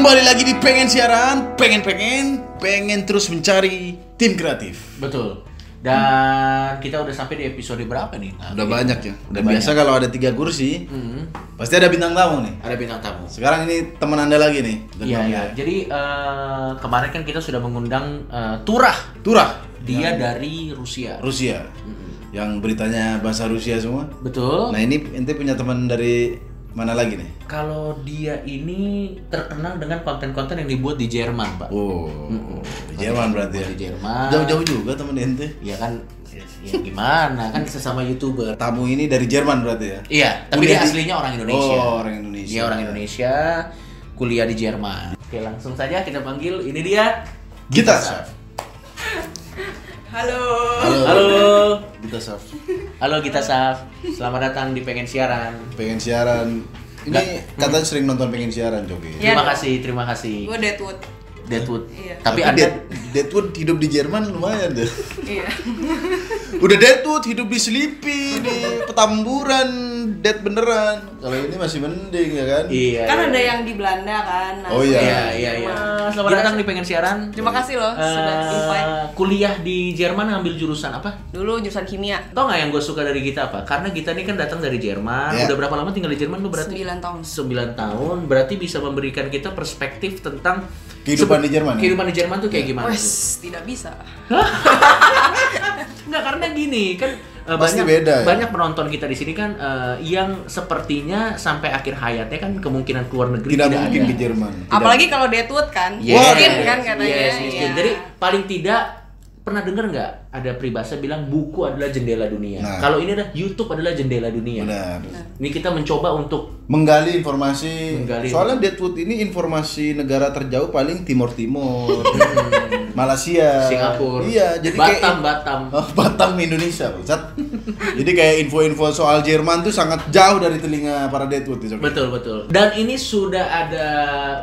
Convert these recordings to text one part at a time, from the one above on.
Kembali lagi di pengen siaran, pengen pengen, pengen terus mencari tim kreatif. Betul. Dan kita udah sampai di episode berapa nih? Nah, Udah banyak ya. Udah Banyak. biasa kalau ada tiga kursi, Mhm. pasti ada bintang tamu nih. Ada bintang tamu. Sekarang ini teman anda lagi nih. Iya, iya. Jadi eh, kemarin kan kita sudah mengundang eh, Turah. Turah. Dia dari Rusia. Rusia. Yang beritanya bahasa Rusia semua. Betul. Nah ini ente punya teman dari mana lagi nih? Kalau dia ini terkenal dengan konten-konten yang dibuat di Jerman, Pak. Oh, di Jerman berarti ya. Di Jerman. Jauh-jauh juga teman ente. Ya kan, ya, gimana? Kan sesama youtuber. Tamu ini dari Jerman berarti ya. Iya, tapi dia di- aslinya orang Indonesia. Oh, orang Indonesia. Dia orang Indonesia, kuliah di Jerman. Oke, langsung saja kita panggil. Ini dia. Saf. Halo. Halo. Halo. Kita Saf. Halo Gita Saf. Selamat datang di Pengen Siaran. Pengen siaran. Ini katanya sering nonton pengen siaran Joki. Iya Terima dong. kasih, terima kasih. Gue Deadwood. Deadwood. Iya. Tapi Anda Dead, Deadwood hidup di Jerman lumayan deh. Iya. Udah Deadwood hidup di Sleepy, di Petamburan, Dead beneran. Kalau ini masih mending ya kan? Iya. kan iya. ada yang di Belanda kan. Nah, Oh, iya. Iya, iya, iya. Selamat datang di Pengen Siaran. Terima kasih loh sudah Eh, invite. kuliah di Jerman ngambil jurusan apa? Dulu jurusan kimia. Tau nggak yang gue suka dari kita apa? Karena kita ini kan datang dari Jerman. Iya. Udah berapa lama tinggal di Jerman lu berarti? 9 tahun. 9 tahun. Berarti bisa memberikan kita perspektif tentang Kehidupan di Jerman, ya? Kehidupan di Jerman tuh kayak gimana? Wes, tidak bisa. Enggak karena gini kan eh, Pasti banyak beda ya? banyak penonton kita di sini kan eh, yang sepertinya sampai akhir hayatnya kan kemungkinan keluar negeri Tidak tidak, mungkin ada. ke Jerman. Apalagi kalau Deadwood kan. Yes, Miskin kan katanya. yes, miskin. Iya. Jadi paling tidak pernah dengar nggak ada peribahasa bilang buku adalah jendela dunia. Nah. Kalau ini adalah YouTube adalah jendela dunia. Benar. Ini kita mencoba untuk Menggali informasi. Menggali. Soalnya Deadwood ini informasi negara terjauh paling Timur Timur, Malaysia, Singapura, Iya, jadi Batam, kayak Batam. Oh, Batam Indonesia, Ustaz. jadi kayak info-info soal Jerman tuh sangat jauh dari telinga para Deadwood. Betul betul. Dan ini sudah ada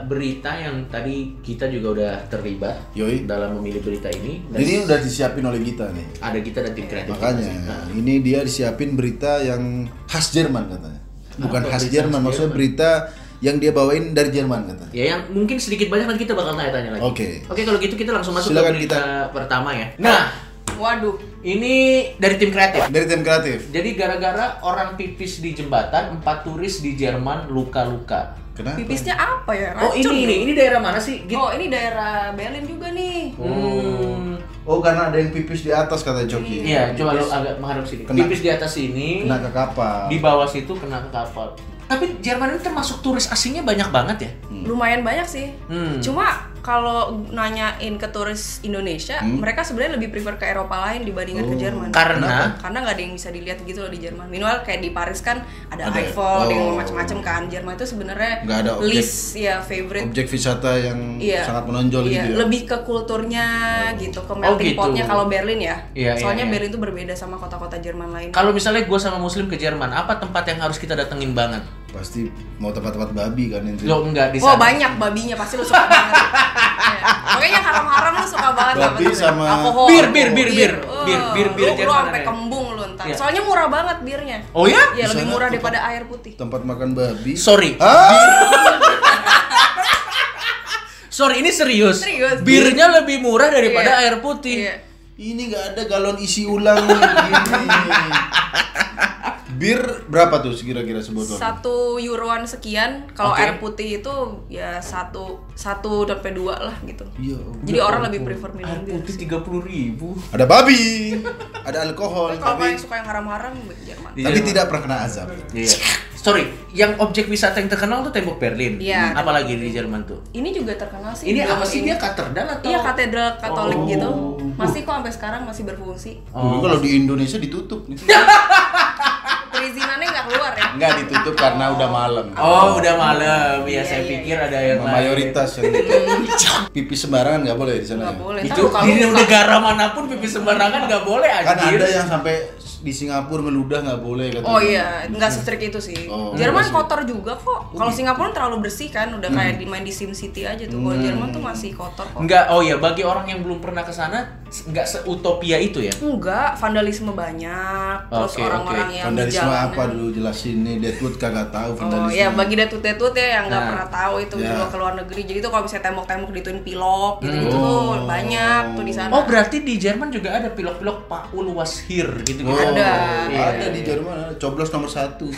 berita yang tadi kita juga udah terlibat Yoi. dalam memilih berita ini. Dan Ini udah disiapin oleh kita nih. ada kita dan tim kreatif. Makanya Nah, ini dia disiapin berita yang khas Jerman katanya. Bukan Apa khas Jerman, khas maksudnya Jerman? berita yang dia bawain dari Jerman katanya. Ya yang mungkin sedikit banyak nanti kita bakal tanya-tanya lagi. Oke. Oke kalau gitu kita langsung masuk Silakan ke berita pertama ya. Nah Waduh. ini dari tim kreatif. Dari tim kreatif. Jadi gara-gara orang pipis di jembatan, empat turis di Jerman luka-luka. Kenapa? Pipisnya apa ya? Oh Racun ini ini ya? ini daerah mana sih? Git? Oh, ini daerah Berlin juga nih. Hmm. Oh, karena ada yang pipis di atas kata Joki. Iya, coba lu agak menghadap sini. Kena- Pipis di atas sini, Kena ke kapal. di bawah situ kena ke kapal. Tapi Jerman ini termasuk turis asingnya banyak banget ya. Lumayan banyak sih. Hmm. Cuma kalau nanyain ke turis Indonesia, Hmm. mereka sebenarnya lebih prefer ke Eropa lain dibandingkan ke Oh. Jerman. Karena karena nggak ada yang bisa dilihat gitu loh di Jerman. Minimal kayak di Paris kan ada, Ada. Eiffel, ada yang Oh. macam-macam kan. Jerman itu sebenarnya Nggak ada objek- list ya favorite. Objek wisata yang Iya. sangat menonjol Iya, gitu ya. lebih ke kulturnya gitu, ke melting gitu. potnya kalau Berlin ya. Iya, iya, Soalnya iya. Berlin itu berbeda sama kota-kota Jerman lain. kalau misalnya gue sama Muslim ke Jerman, apa tempat yang harus kita datengin banget? Pasti mau tempat-tempat babi kan itu. Lo enggak di Oh sana. banyak babinya pasti lu suka banget. Iya. Pokoknya haram-haram lu suka banget Babi sama- alkohol. Bir, bir, bir, bir. Oh, Bir, bir, bir Lu, lu Jerman sampai kembung lu ntar. Iya. Soalnya murah banget birnya. Oh ya? Iya, lebih murah daripada air putih. Tempat makan babi. Sorry. Ah! Sorry, ini serius. Serius. Birnya lebih murah daripada Iya. air putih. Iya. Ini nggak ada galon isi ulang. Bir berapa tuh kira-kira sebotol? Satu euroan sekian, kalau Oke. air putih itu ya satu satu sampai dua lah gitu. Iya. Jadi orang lebih prefer minum Air bir. putih tiga puluh ribu. Ada babi, ada alkohol, Tapi kalau tapi yang suka yang haram-haram Jerman. Tapi Jerman. tidak pernah kena azab. Iya. Sorry, yang objek wisata yang terkenal tuh tembok Berlin. Iya. Apalagi di Jerman tuh. Ini juga terkenal sih. Ini apa sih ini. dia katedral atau? Iya katedral Katolik Oh. gitu. Masih kok sampai sekarang masih berfungsi. Dulu kalau di Indonesia ditutup nih. Perizinannya nggak keluar ya? Enggak ditutup karena udah malam. Oh, udah malam. Ya, Iya, saya iya, pikir ada yang lain. mayoritas yang ditutup. Pipis sembarangan nggak boleh di sana. Nggak ya? boleh. Itu di negara mana pun pipis sembarangan nggak boleh Kan ada yang sampai di Singapura meludah nggak boleh katanya. Oh iya, nggak se-strict itu sih. Oh, Jerman kotor juga kok. Kalau Singapura terlalu bersih kan, udah kayak di main di Sim City aja tuh. Kalau Jerman tuh masih kotor kok. Enggak, oh ya bagi orang yang belum pernah ke sana enggak seutopia itu ya. Enggak, vandalisme banyak. Terus Oke, orang-orang oke. yang di Vandalisme jalanan. apa dulu jelasin nih Deadwood kagak tahu Oh vandalisme. ya bagi detut detut ya yang nggak Nah. pernah tahu itu Ya. juga ke luar negeri. Jadi tuh kalau misalnya tembok-tembok dituin pilok gitu gitu Hmm. tuh Oh. banyak tuh di sana. Oh, berarti di Jerman juga ada pilok-pilok Paul was here gitu gitu. Oh, Ada. Ada Iya, di iya. Jerman ada. coblos nomor satu.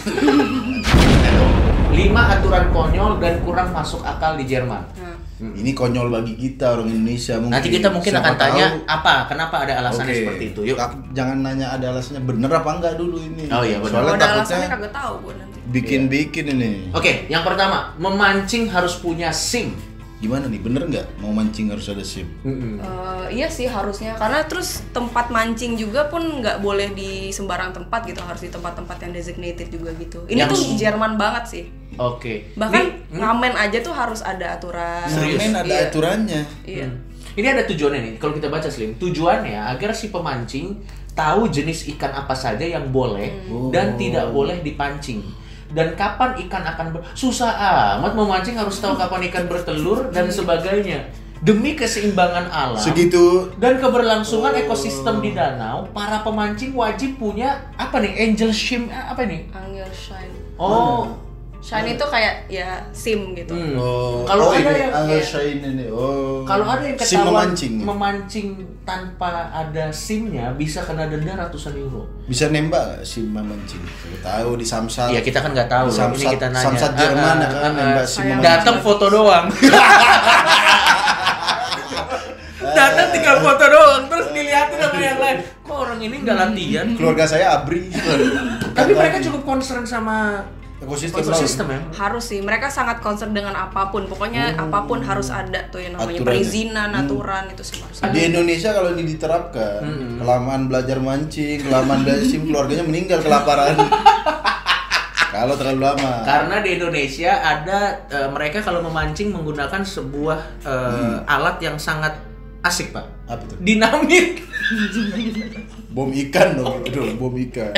Lima aturan konyol dan kurang masuk akal di Jerman. Nah, Ini konyol bagi kita orang Indonesia mungkin. Nanti kita mungkin Siapa akan tanya tahu. apa, kenapa ada alasannya Oke. seperti itu. Yuk. Jangan nanya ada alasannya bener apa enggak dulu ini. Oh iya, bener. kalau Soalnya ada takutnya alasannya kagak tahu gue nanti. bikin-bikin ini. Oke, yang pertama, memancing harus punya SIM. Gimana nih? Bener nggak mau mancing harus ada SIM? Eh, iya sih harusnya karena terus tempat mancing juga pun nggak boleh di sembarang tempat gitu harus di tempat-tempat yang designated juga gitu. Ini Yang tuh Jerman banget sih. Oke. Bahkan Nih, hmm, ngamen aja tuh harus ada aturan. Serius? Ngamen ada Iya. aturannya. Iya. Ini ada tujuannya nih. Kalau kita baca Slim, tujuannya agar si pemancing tahu jenis ikan apa saja yang boleh Hmm. dan tidak boleh dipancing. Dan kapan ikan akan ber... susah amat memancing harus tahu kapan ikan bertelur dan sebagainya. Demi keseimbangan alam Segitu dan keberlangsungan ekosistem di danau, para pemancing wajib punya apa nih? Angel shim eh, apa nih? Angel shine. Oh, Shine itu kayak ya SIM gitu. hmm. Oh, Kalau oh, ada ini yang Angel iya. Shine ini. Oh. Kalau ada yang SIM ketahuan memancing. memancing tanpa ada SIM-nya bisa kena denda ratusan euro. Bisa nembak SIM memancing? Tahu di Samsat. Iya kita kan nggak tahu. loh. Ini Samsat, kita nanya. Samsat Ah, Jerman ah, ya kan ah, nembak ah. SIM memancing. Datang foto doang. Datang tinggal foto doang terus dilihatin sama yang lain. Kok orang ini nggak latihan? Keluarga saya abri. Tapi mereka cukup concern sama ekosistem, ekosistem ya. Harus sih, mereka sangat concern dengan apa pun. Pokoknya apa pun harus ada tuh yang namanya Aturannya. perizinan, aturan itu semua harus ada. Di Indonesia kalau ini diterapkan, kelamaan belajar mancing, kelamaan belajar SIM, keluarganya meninggal kelaparan. kalau terlalu lama. Karena di Indonesia ada eh, mereka kalau memancing menggunakan sebuah eh, alat yang sangat asik pak. Apa tuh? Dinamit. Bom ikan dong itu dong, bom ikan.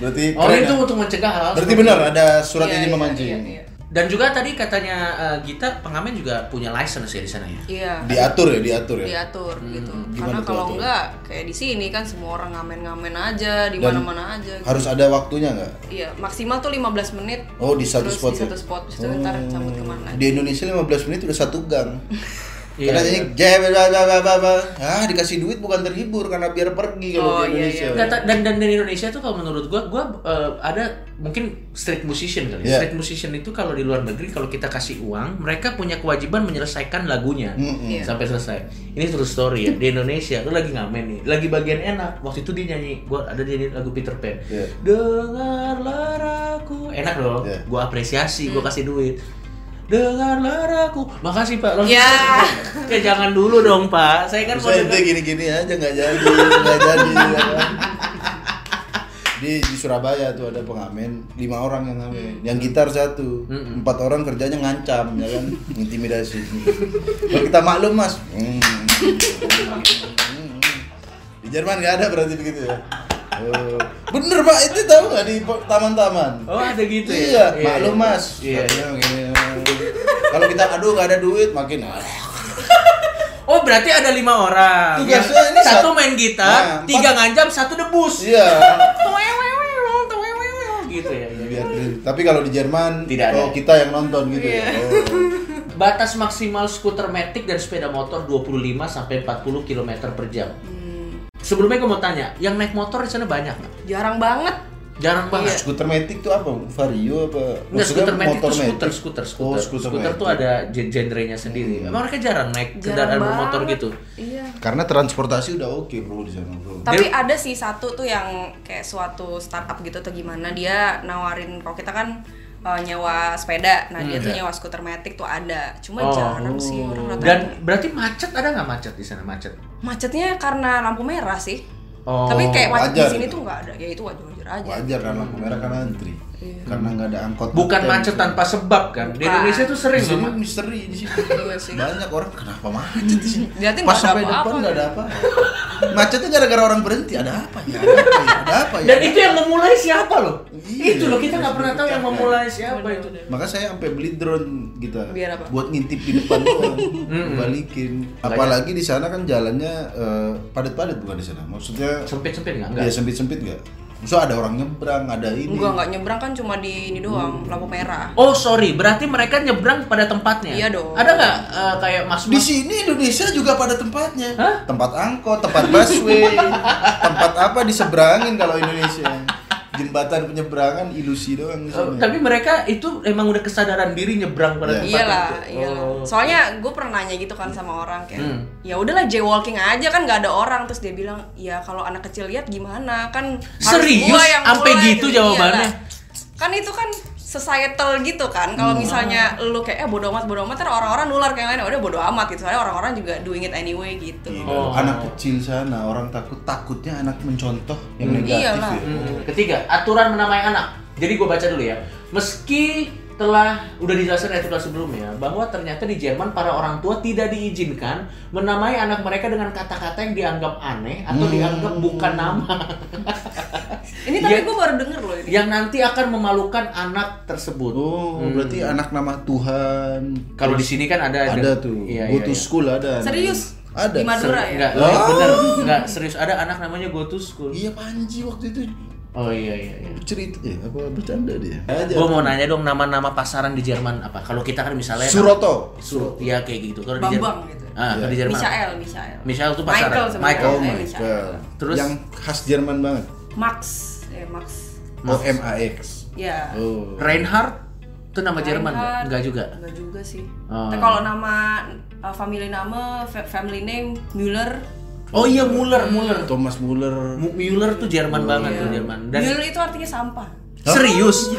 Berarti Oh keren itu ya? untuk mencegah hal-hal Berarti benar itu. ada surat Iya, izin iya, memancing. iya, iya. Dan juga tadi katanya eh, Gita pengamen juga punya license ya di sana ya. Iya. Diatur ya, diatur ya. diatur gitu. gimana Karena kalau enggak kayak di sini kan semua orang ngamen-ngamen aja di mana-mana aja. gitu. Harus ada waktunya nggak? Iya, maksimal tuh 15 menit. Oh di satu terus spot di ya? satu spot, terus itu ntar cabut ke mana Di Indonesia 15 menit udah satu gang. Iya, Karena iya. ini jeb bla bla bla bla bla. Ah, dikasih duit bukan terhibur karena biar pergi kalau Oh, di iya, Indonesia. iya. Ta- dan dan di Indonesia tuh kalau menurut gua gua eh, ada mungkin street musician kali. Iya. ya. Street musician itu kalau di luar negeri kalau kita kasih uang, mereka punya kewajiban menyelesaikan lagunya Mm-mm. Iya. sampai selesai. Ini true story ya. Di Indonesia lu lagi ngamen nih, lagi bagian enak. Waktu itu dia nyanyi, gua ada dia nyanyi lagu Peter Pan. Iya. Dengarlah aku. Enak dong. Iya. Gua apresiasi, gua kasih duit. Dengarlah aku. Makasih, Pak. Langsung- Ya. ya jangan dulu dong, Pak. Saya kan mau Saya denger- gini-gini aja nggak jadi, nggak jadi. ya kan. Di, di Surabaya tuh ada pengamen lima orang yang ngamen, yang gitar satu, Mm-mm. empat orang kerjanya ngancam, ya kan, intimidasi. Kalau kita maklum mas, Hmm. di Jerman nggak ada berarti begitu ya. Oh. Bener pak, itu tahu nggak di taman-taman? Oh, ada gitu Iya, ya. maklum mas. Iya. Katanya begini. Kalau kita aduh nggak ada duit, makin ah. Oh berarti ada lima orang. Tugasnya ini satu sat- main gitar, Nah, tiga empat- ngancam, satu debus. Iya. Gitu ya. Biar tapi kalau di Jerman Tidak ada. oh kita yang nonton gitu ya. Oh. Batas maksimal skuter metik dan sepeda motor 25 sampai 40 km per jam. Hmm, Sebelumnya gue mau tanya, yang naik motor di sana banyak nggak? jarang banget. Jarang banget. Skuter metik tuh apa? Vario apa? Maksudnya skuter metik itu motor skuter, metik? skuter, Oh, skuter. skuter, skuter tuh ada gen- genrenya sendiri. Emang mereka jarang naik Jarang kendaraan bermotor gitu. Iya. Karena transportasi udah oke bro di sana bro. Tapi ada sih satu tuh yang kayak suatu startup gitu atau gimana dia nawarin kalau kita kan uh, nyewa sepeda, nah dia tuh nyewa skuter metik tuh ada. Cuma Oh. jarang sih orang rata. Dan berarti macet ada nggak macet di sana macet? macetnya karena lampu merah sih. Oh, Tapi kayak macet di wajar sini tuh nggak ada. Ya itu wajar-wajar aja. Wajar kan lampu merah kan antri. karena nggak ada angkot. Bukan macet tanpa sebab kan. Di. Indonesia tuh sering loh. misteri di sini. Iya sih. Banyak orang kenapa macet di sini? Pas sampai depan nggak ada gitu. apa. Macetnya gara-gara orang berhenti. Ada apa ya? Ada apa ya? Ada apa ya? Dan itu yang memulai siapa loh? Iya. itu loh kita nggak pernah tahu yang memulai siapa itu. Maka saya sampai beli drone kita Biar apa? buat ngintip di depan doang, balikin. Apalagi di sana kan jalannya eh, padat-padat bukan di sana. Maksudnya Sempit-sempit nggak? ya sempit-sempit nggak? Maksudnya ada orang nyebrang, ada ini. Enggak, enggak nyebrang kan cuma di ini doang, lampu merah. Oh sorry, berarti mereka nyebrang pada tempatnya. Iya dong. Ada nggak eh, kayak mas Di sini Indonesia juga pada tempatnya. Hah? Tempat angkot, tempat busway, tempat apa diseberangin kalau Indonesia. Jembatan penyeberangan ilusi doang Oh, sini. tapi mereka itu emang udah kesadaran diri nyebrang pada Iya. tempat Iyalah, itu. iyalah. Oh. Soalnya gue pernah nanya gitu kan sama orang kayak, Hmm. ya udahlah jaywalking aja kan nggak ada orang terus dia bilang, ya kalau anak kecil lihat gimana kan Serius? Sampai mulai." gitu jawabannya? Iyalah. Kan itu kan societal gitu kan. Kalau Hmm. misalnya lu kayak eh bodo amat bodo amat ntar orang-orang nular kayak lain udah bodo amat gitu. Soalnya orang-orang juga doing it anyway gitu. Iya, Oh. Anak kecil sana orang takut takutnya anak mencontoh yang Hmm. negatif Iyalah. ya. Hmm. Ketiga, aturan menamai anak. Jadi gue baca dulu ya. Meski telah udah dijelaskan episode sebelumnya bahwa ternyata di Jerman para orang tua tidak diizinkan menamai anak mereka dengan kata-kata yang dianggap aneh atau Hmm. dianggap bukan nama Ini tapi gue baru denger loh ini. yang nanti akan memalukan anak tersebut. Oh, Hmm. berarti anak nama Tuhan. Kalau di sini kan ada ada tuh. Iya, Go iya, to iya. school ada. Serius? Ada. Di Madura ya? Enggak, Lah. bener, enggak serius ada anak namanya Go to School. Iya Panji waktu itu Oh iya iya iya. cerita eh apa bercanda dia. Aja. Gue mau nanya dong nama-nama pasaran di Jerman apa? Kalau kita kan misalnya Suroto. Sur, iya kayak gitu. Kalau di Bambang Jerman, gitu. ah kalau di Jerman. Michael, Michael. Michael tuh pasaran. Michael. Michael. Oh my Michael. god. Terus? yang khas Jerman banget. Max, eh Max. O M A X. Ya. Oh. Reinhard itu nama Jerman nggak? Reinhard. Enggak juga. Enggak juga sih. Oh. Tapi kalau nama uh, family nama, fa- family name Müller. Oh iya Muller, Muller. Thomas Muller. M- Müller tuh Jerman banget tuh Jerman. Dan Müller itu artinya sampah. serius?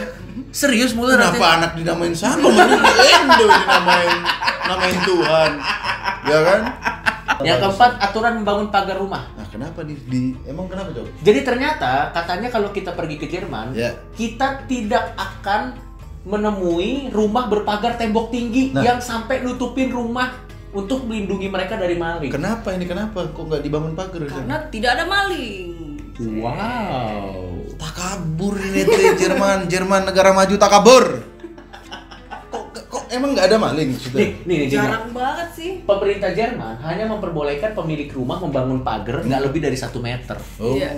Serius Muller Kenapa artinya- anak dinamain di Indo dinamain namain Tuhan. Ya kan? Yang keempat aturan membangun pagar rumah. Kenapa di, di emang kenapa coba? Jadi ternyata katanya kalau kita pergi ke Jerman, Ya. kita tidak akan menemui rumah berpagar tembok tinggi Nah. yang sampai nutupin rumah untuk melindungi mereka dari maling. Kenapa ini kenapa? Kok nggak dibangun pagar? di sana? Karena tidak ada maling. Wow. takabur ini Jerman, Jerman negara maju takabur. Emang nggak ada maling sudah? Nih, nih, nih, nih. Jarang banget sih. Pemerintah Jerman hanya memperbolehkan pemilik rumah membangun pagar nggak lebih dari satu meter. Oh. Iya.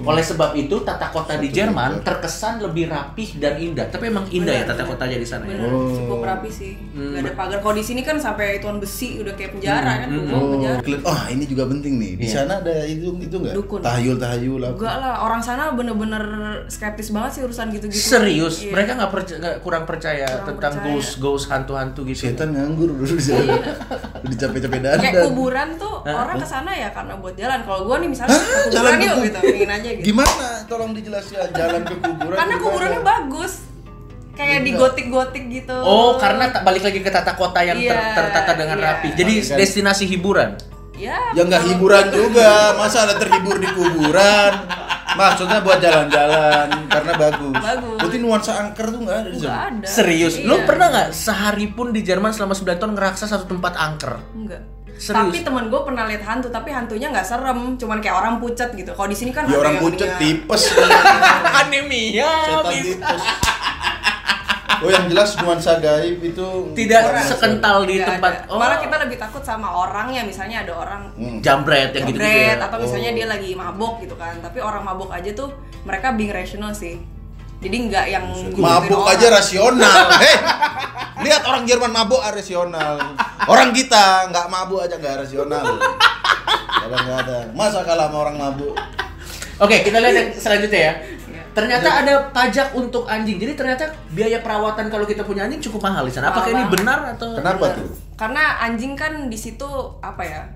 Oleh sebab itu tata kota di Satu Jerman meter. terkesan lebih rapih dan indah. Tapi emang indah ya tata kotanya di sana ya. Bener, Oh. cukup rapi sih. Hmm. Gak ada pagar. Kalau di sini kan sampai tuan besi udah kayak penjara kan, Hmm, Oh, penjara. oh, ini juga penting nih. Di Iya. sana ada itu itu nggak? Dukun. Tahayul tahayul apa? Enggak lah, orang sana bener-bener skeptis banget sih urusan gitu-gitu. Serius, Iya. mereka nggak percaya, nggak- kurang percaya Kurang tentang percaya. ghost, ghost hantu-hantu gitu. Setan nganggur dulu di sana. Udah capek-capek dandan. Kayak kuburan tuh orang ke sana ya karena buat jalan. Kalau gua nih misalnya Hah? ke kuburan Jalan ke yuk gitu, ingin aja gitu. Gimana? Tolong dijelaskan jalan ke kuburan. Karena gimana? kuburannya bagus. Kayak di gotik-gotik gitu. Oh, karena tak balik lagi ke tata kota yang ter- Iya, tertata dengan iya. rapi. Jadi Kan- destinasi hiburan. Ya. Ya nggak hiburan juga, masa ada terhibur di kuburan? Maksudnya buat jalan-jalan karena bagus. Bagus. Berarti nuansa angker tuh nggak ada di sana. ada. Serius, Iya. lu pernah nggak sehari pun di Jerman selama 9 tahun ngeraksa satu tempat angker? Enggak. Serius? Tapi temen gue pernah lihat hantu, tapi hantunya nggak serem, cuman kayak orang pucat gitu. Kalau di sini kan Ya orang mendingan- tipes. Anemia Setan bisa. tipes. Oh yang jelas nuansa gaib itu Tidak Orang- sekental di tempat. ada. Malah kita lebih takut sama orangnya, misalnya ada orang Hmm. jambret yang gitu, -gitu ya. atau misalnya Oh. dia lagi mabok gitu kan. Tapi orang mabok aja tuh mereka being rational sih. Jadi nggak yang Mabuk orang. aja rasional. Hei, lihat orang Jerman mabuk ah, rasional. Orang kita nggak mabuk aja nggak rasional. Kadang-kadang. Masa kalah sama orang mabuk? Oke, kita lihat yang selanjutnya ya. Iya. Ternyata ada pajak untuk anjing. Jadi ternyata biaya perawatan kalau kita punya anjing cukup mahal di sana. Apakah ini benar atau Kenapa Bener. tuh? Karena anjing kan di situ apa ya?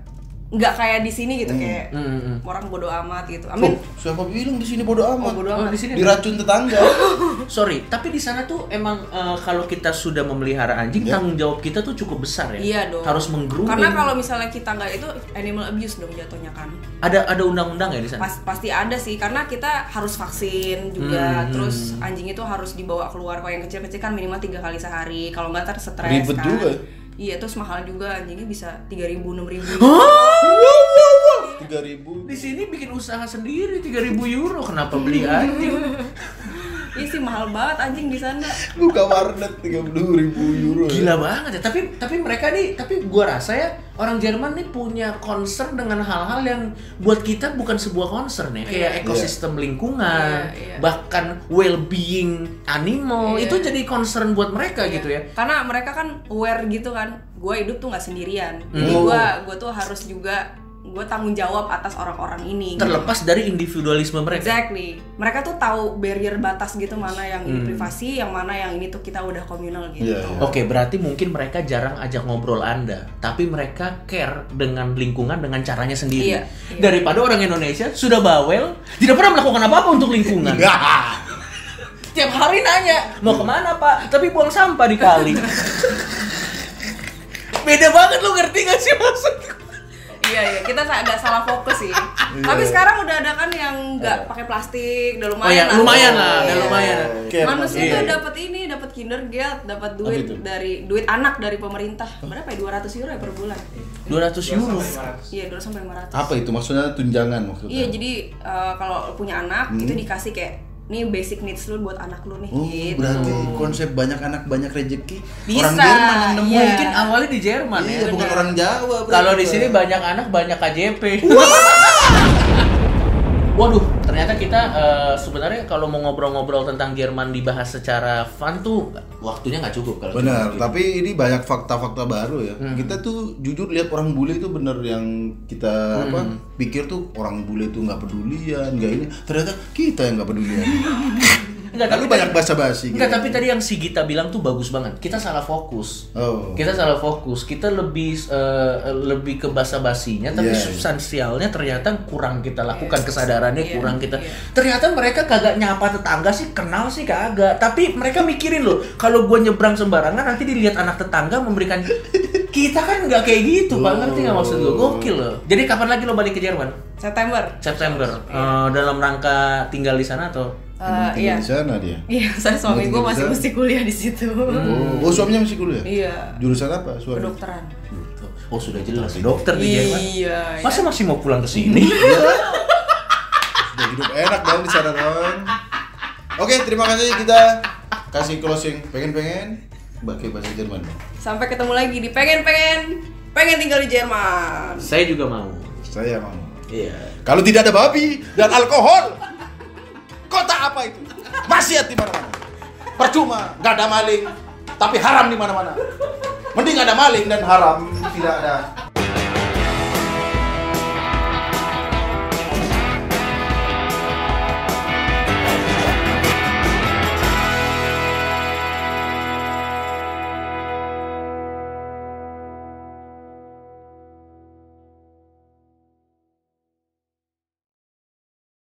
Nggak kayak di sini gitu Hmm. kayak Hmm, hmm, hmm. orang bodoh amat gitu. Oh, Amin. siapa bilang di sini bodo Oh, amat? bodoh Oh, amat. di sini Diracun tetangga. Sorry, tapi di sana tuh emang eh, kalau kita sudah memelihara anjing, Ya. tanggung jawab kita tuh cukup besar ya. Iya dong. Harus menggrooming. Karena kalau misalnya kita nggak itu animal abuse dong jatuhnya kan. ada ada undang-undang ya di sana. Pas, pasti ada sih karena kita harus vaksin juga. Hmm. Terus anjing itu harus dibawa keluar. Kalau yang kecil-kecil kan minimal tiga kali sehari. Kalau nggak ntar stres Ribet kan. juga. Iya terus mahal juga anjingnya bisa 3000 6000 Tiga ribu. Di sini bikin usaha sendiri 3000 euro. Kenapa beli anjing? Iya sih mahal banget anjing di sana. Buka warnet tiga puluh ribu euro. ya. Gila banget ya. Tapi tapi mereka nih, tapi gua rasa ya orang Jerman nih punya concern dengan hal-hal yang buat kita bukan sebuah concern ya. Kayak Iya. ekosistem lingkungan, Iya, iya. bahkan well-being animal Iya. itu jadi concern buat mereka gitu ya. Karena mereka kan aware gitu kan. Gue hidup tuh nggak sendirian. Jadi Hmm. gue gue tuh harus juga gue tanggung jawab atas orang-orang ini. gitu. Terlepas dari individualisme mereka. Exactly. Mereka tuh tahu barrier batas gitu mana yang ini Hmm. privasi, yang mana yang ini tuh kita udah komunal gitu. Iya, iya. Oke, berarti mungkin mereka jarang ajak ngobrol Anda, tapi mereka care dengan lingkungan dengan caranya sendiri. Iya, iya. Daripada orang Indonesia sudah bawel, tidak pernah melakukan apa-apa untuk lingkungan. Tiap hari nanya, mau ke mana pak? Tapi buang sampah di kali. Beda banget lu ngerti gak sih maksudku? Iya iya, kita agak salah fokus sih. Tapi sekarang udah ada kan yang nggak pakai plastik, udah lumayan Oh ya, lah. lumayan lah, udah Iya. lumayan. Care Manusia Iya, tuh iya. dapat ini, dapat Kindergeld, dapat Apa duit dari duit anak dari pemerintah. Berapa ya? 200 euro ya per bulan? 200 euro. Iya, 200 sampai 500. Apa itu maksudnya tunjangan maksudnya? Iya, jadi eh, kalau punya anak Hmm. itu dikasih kayak nih basic needs lu buat anak lu nih Oh, gitu. berarti konsep banyak anak banyak rezeki. Bisa, Orang Jerman yang nemu. iya. Mungkin awalnya di Jerman Iya, ya. bukan orang Jawa. Kalau di sini banyak anak banyak KJP. Waduh, ternyata kita eh, sebenarnya kalau mau ngobrol-ngobrol tentang Jerman dibahas secara fun tuh waktunya nggak cukup kalau Benar, gitu. tapi ini banyak fakta-fakta baru ya. Hmm. Kita tuh jujur lihat orang bule itu bener yang kita Hmm. apa pikir tuh orang bule itu nggak pedulian, nggak ini. Ternyata kita yang nggak pedulian. Enggak, Lalu tapi banyak basa-basi. Enggak, gitu. tapi tadi yang si Gita bilang tuh bagus banget. Kita salah fokus. Oh. Kita salah fokus. Kita lebih eh, lebih ke basa-basinya, tapi Iya, iya. substansialnya ternyata kurang kita lakukan kesadarannya Iya, kurang kita. iya. Ternyata mereka kagak nyapa tetangga sih, kenal sih kagak. Tapi mereka mikirin loh, kalau gue nyebrang sembarangan nanti dilihat anak tetangga memberikan kita kan nggak kayak gitu, pak ngerti nggak maksud gue? Gokil loh. Jadi kapan lagi lo balik ke Jerman? September. September. Eh, dalam rangka tinggal di sana atau? Eh, Emang iya. di sana dia. Iya, saya suami gue masih sana? mesti kuliah di situ. Oh, oh suaminya masih kuliah? Iya. Jurusan apa suami? Kedokteran. Oh sudah jelas dokter di Jerman. Iya. Masa masih mau pulang ke sini? Sudah hidup enak dong di sana dong. Oke, terima kasih kita kasih closing pengen-pengen pakai bahasa Jerman. Sampai ketemu lagi di pengen-pengen pengen tinggal di Jerman. Saya juga mau. Saya mau. Iya. Kalau tidak ada babi dan alkohol, kota apa itu? Maksiat di mana-mana. Percuma, nggak ada maling, tapi haram di mana-mana. Mending ada maling dan haram tidak ada